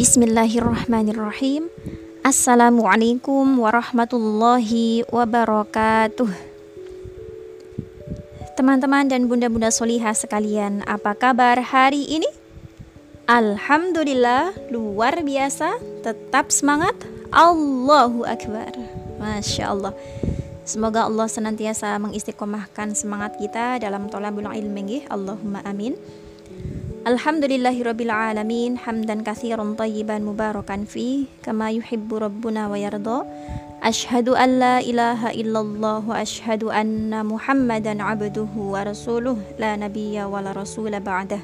Bismillahirrahmanirrahim. Assalamualaikum warahmatullahi wabarakatuh. Teman-teman dan bunda-bunda solihah sekalian, apa kabar hari ini? Alhamdulillah, luar biasa, tetap semangat. Allahu Akbar. Masya Allah. Semoga Allah senantiasa mengistiqomahkan semangat kita dalam tolabul ilmi. Allahumma amin. الحمد لله رب العالمين حمدا كثيرا طيبا مباركا فيه كما يحب ربنا ويرضى أشهد أن لا إله إلا الله وأشهد أن محمدا عبده ورسوله لا نبي ولا رسول بعده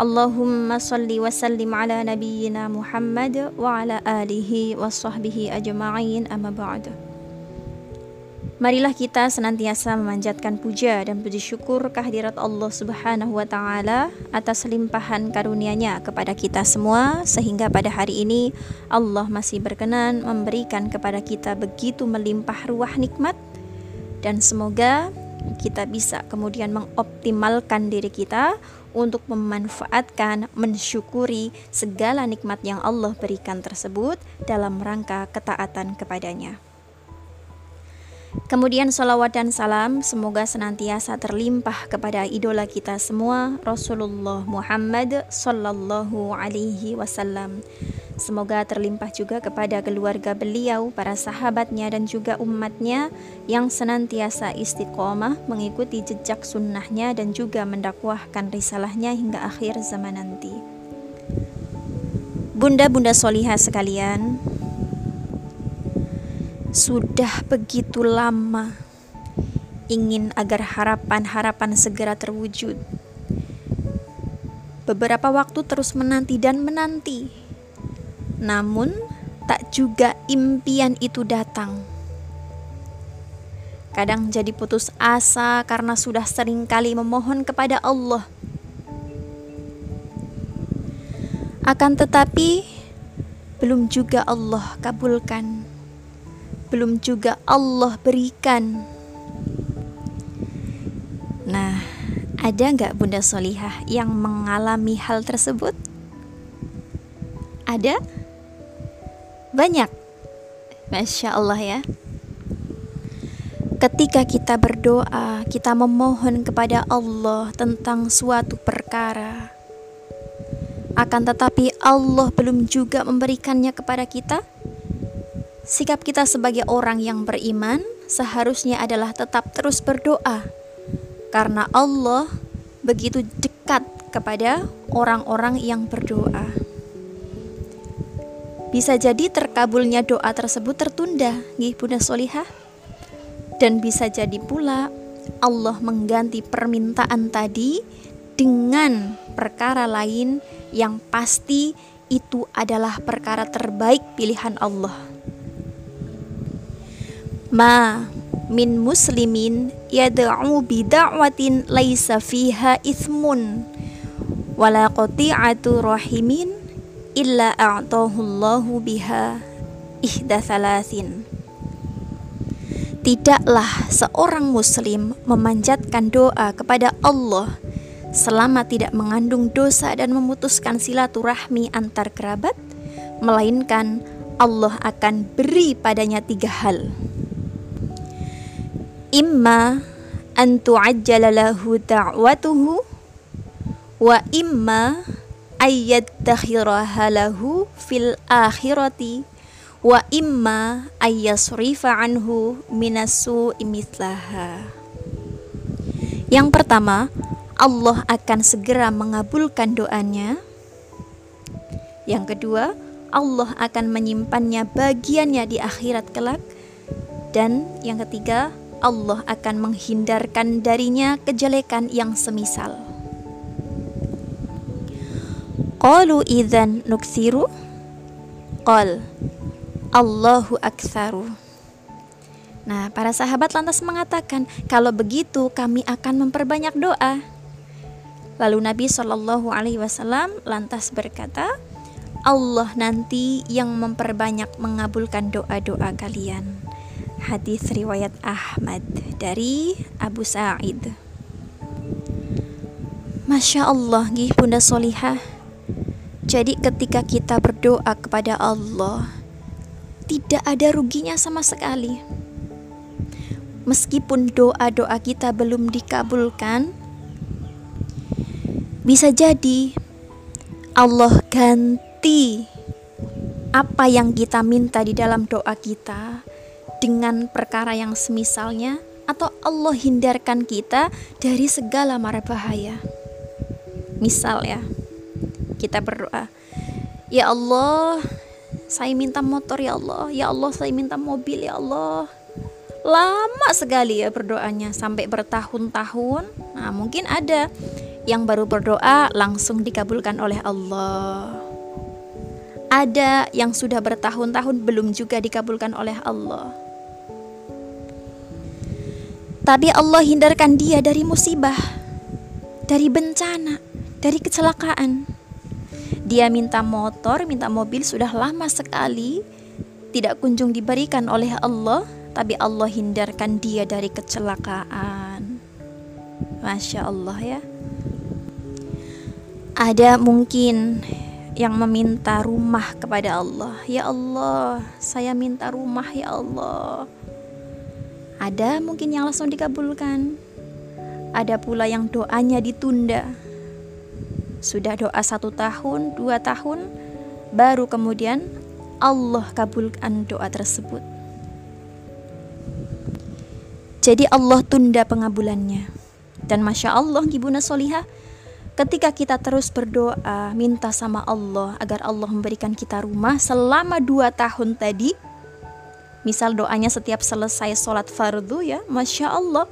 اللهم صل وسلم على نبينا محمد وعلى آله وصحبه أجمعين أما بعد Marilah kita senantiasa memanjatkan puja dan puji syukur kehadirat Allah Subhanahu wa taala atas limpahan karunia-Nya kepada kita semua sehingga pada hari ini Allah masih berkenan memberikan kepada kita begitu melimpah ruah nikmat dan semoga kita bisa kemudian mengoptimalkan diri kita untuk memanfaatkan, mensyukuri segala nikmat yang Allah berikan tersebut dalam rangka ketaatan kepadanya. Kemudian salawat dan salam semoga senantiasa terlimpah kepada idola kita semua Rasulullah Muhammad sallallahu alaihi wasallam. Semoga terlimpah juga kepada keluarga beliau, para sahabatnya dan juga umatnya yang senantiasa istiqomah mengikuti jejak sunnahnya dan juga mendakwahkan risalahnya hingga akhir zaman nanti. Bunda-bunda solihah sekalian, sudah begitu lama ingin agar harapan-harapan segera terwujud. Beberapa waktu terus menanti dan menanti, namun tak juga impian itu datang. Kadang jadi putus asa karena sudah sering kali memohon kepada Allah. Akan tetapi, belum juga Allah kabulkan belum juga Allah berikan. Nah, ada nggak Bunda Solihah yang mengalami hal tersebut? Ada? Banyak. Masya Allah ya. Ketika kita berdoa, kita memohon kepada Allah tentang suatu perkara, akan tetapi Allah belum juga memberikannya kepada kita, Sikap kita sebagai orang yang beriman seharusnya adalah tetap terus berdoa, karena Allah begitu dekat kepada orang-orang yang berdoa. Bisa jadi terkabulnya doa tersebut tertunda, nih Bunda Solihah. Dan bisa jadi pula Allah mengganti permintaan tadi dengan perkara lain yang pasti itu adalah perkara terbaik pilihan Allah ma min muslimin yad'u bi da'watin laisa fiha ithmun. Wala qati'atu rahimin illa a'tahu Allahu biha ihda thalathin. Tidaklah seorang muslim memanjatkan doa kepada Allah selama tidak mengandung dosa dan memutuskan silaturahmi antar kerabat, melainkan Allah akan beri padanya tiga hal imma an tu'ajjala lahu da'watuhu wa imma ayyattakhiraha lahu fil akhirati wa imma ayyasrifa anhu minasu imitlaha Yang pertama, Allah akan segera mengabulkan doanya. Yang kedua, Allah akan menyimpannya bagiannya di akhirat kelak. Dan yang ketiga, Allah akan menghindarkan darinya kejelekan yang semisal. Qalu idzan nuksiru Qal Allahu aktsaru Nah, para sahabat lantas mengatakan, kalau begitu kami akan memperbanyak doa. Lalu Nabi Shallallahu Alaihi Wasallam lantas berkata, Allah nanti yang memperbanyak mengabulkan doa-doa kalian hadis riwayat Ahmad dari Abu Sa'id. Masya Allah, gih Bunda Solihah. Jadi ketika kita berdoa kepada Allah, tidak ada ruginya sama sekali. Meskipun doa-doa kita belum dikabulkan, bisa jadi Allah ganti apa yang kita minta di dalam doa kita dengan perkara yang semisalnya atau Allah hindarkan kita dari segala mara bahaya. Misal ya, kita berdoa, "Ya Allah, saya minta motor ya Allah. Ya Allah, saya minta mobil ya Allah." Lama sekali ya berdoanya sampai bertahun-tahun. Nah, mungkin ada yang baru berdoa langsung dikabulkan oleh Allah. Ada yang sudah bertahun-tahun belum juga dikabulkan oleh Allah. Tapi Allah hindarkan dia dari musibah, dari bencana, dari kecelakaan. Dia minta motor, minta mobil sudah lama sekali tidak kunjung diberikan oleh Allah, tapi Allah hindarkan dia dari kecelakaan. Masya Allah ya. Ada mungkin yang meminta rumah kepada Allah. Ya Allah, saya minta rumah ya Allah. Ada mungkin yang langsung dikabulkan. Ada pula yang doanya ditunda. Sudah doa satu tahun, dua tahun, baru kemudian Allah kabulkan doa tersebut. Jadi Allah tunda pengabulannya. Dan Masya Allah, Ibuna Solihah, ketika kita terus berdoa, minta sama Allah agar Allah memberikan kita rumah selama dua tahun tadi, Misal doanya setiap selesai sholat fardu ya, Masya Allah.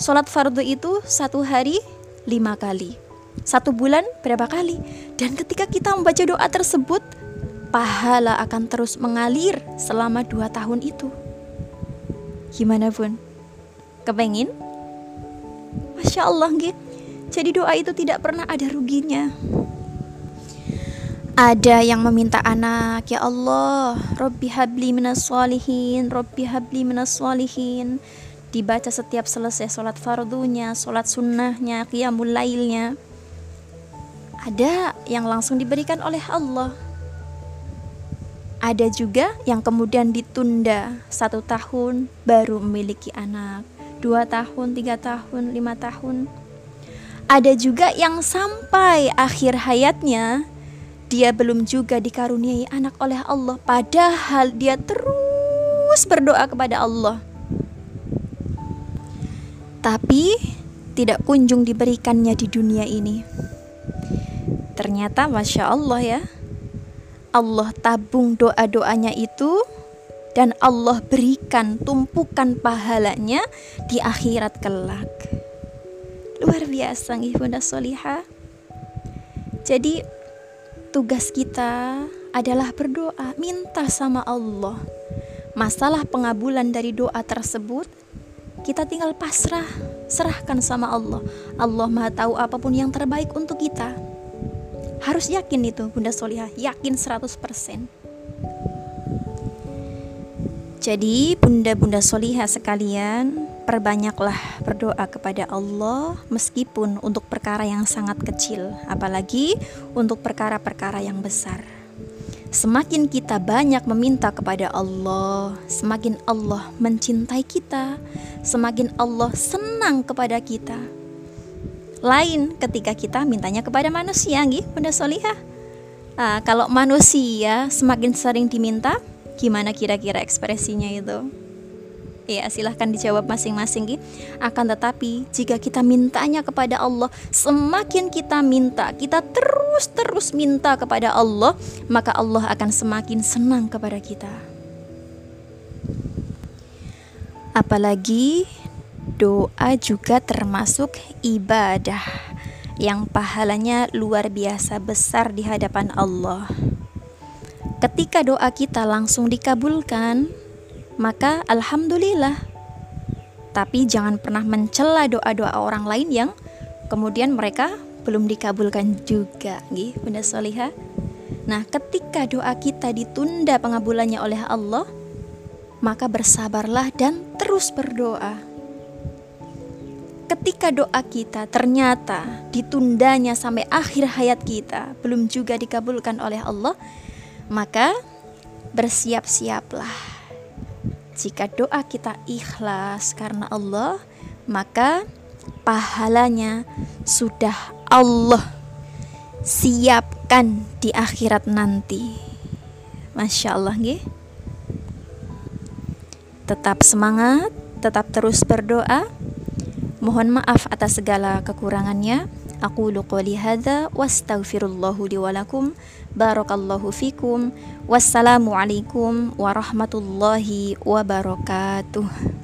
Sholat fardu itu satu hari lima kali. Satu bulan berapa kali? Dan ketika kita membaca doa tersebut, pahala akan terus mengalir selama dua tahun itu. Gimana pun? Kepengin? Masya Allah gitu. Jadi doa itu tidak pernah ada ruginya. Ada yang meminta anak, ya Allah, Robbi habli minas solihin, Robbi habli minas solihin. Dibaca setiap selesai sholat fardunya, sholat sunnahnya, qiyamul lailnya. Ada yang langsung diberikan oleh Allah. Ada juga yang kemudian ditunda satu tahun baru memiliki anak, dua tahun, tiga tahun, lima tahun. Ada juga yang sampai akhir hayatnya dia belum juga dikaruniai anak oleh Allah, padahal dia terus berdoa kepada Allah. Tapi tidak kunjung diberikannya di dunia ini. Ternyata, masya Allah, ya, Allah tabung doa-doanya itu, dan Allah berikan tumpukan pahalanya di akhirat kelak. Luar biasa, Bunda Solihah. Jadi, tugas kita adalah berdoa, minta sama Allah. Masalah pengabulan dari doa tersebut, kita tinggal pasrah, serahkan sama Allah. Allah Maha tahu apa pun yang terbaik untuk kita. Harus yakin itu, Bunda Solihah, yakin 100%. Jadi, bunda-bunda solihah sekalian, perbanyaklah berdoa kepada Allah meskipun untuk perkara yang sangat kecil, apalagi untuk perkara-perkara yang besar. Semakin kita banyak meminta kepada Allah, semakin Allah mencintai kita, semakin Allah senang kepada kita. Lain ketika kita mintanya kepada manusia, gitu, Bunda Solihah. Nah, kalau manusia semakin sering diminta, gimana kira-kira ekspresinya itu? Ya, silahkan dijawab masing-masing Akan tetapi, jika kita mintanya kepada Allah, semakin kita minta, kita terus-terus minta kepada Allah, maka Allah akan semakin senang kepada kita. Apalagi doa juga termasuk ibadah yang pahalanya luar biasa besar di hadapan Allah. Ketika doa kita langsung dikabulkan, maka alhamdulillah. Tapi jangan pernah mencela doa-doa orang lain yang kemudian mereka belum dikabulkan juga, gitu, Bunda Soliha. Nah, ketika doa kita ditunda pengabulannya oleh Allah, maka bersabarlah dan terus berdoa. ketika doa kita ternyata ditundanya sampai akhir hayat kita belum juga dikabulkan oleh Allah, maka bersiap-siaplah. Jika doa kita ikhlas karena Allah, maka pahalanya sudah Allah siapkan di akhirat nanti. Masya Allah, nggih. Tetap semangat, tetap terus berdoa. Mohon maaf atas segala kekurangannya. Aku qouli hadza wastaghfirullahu li wa lakum. Barakallahu fikum. Wassalamualaikum warahmatullahi wabarakatuh.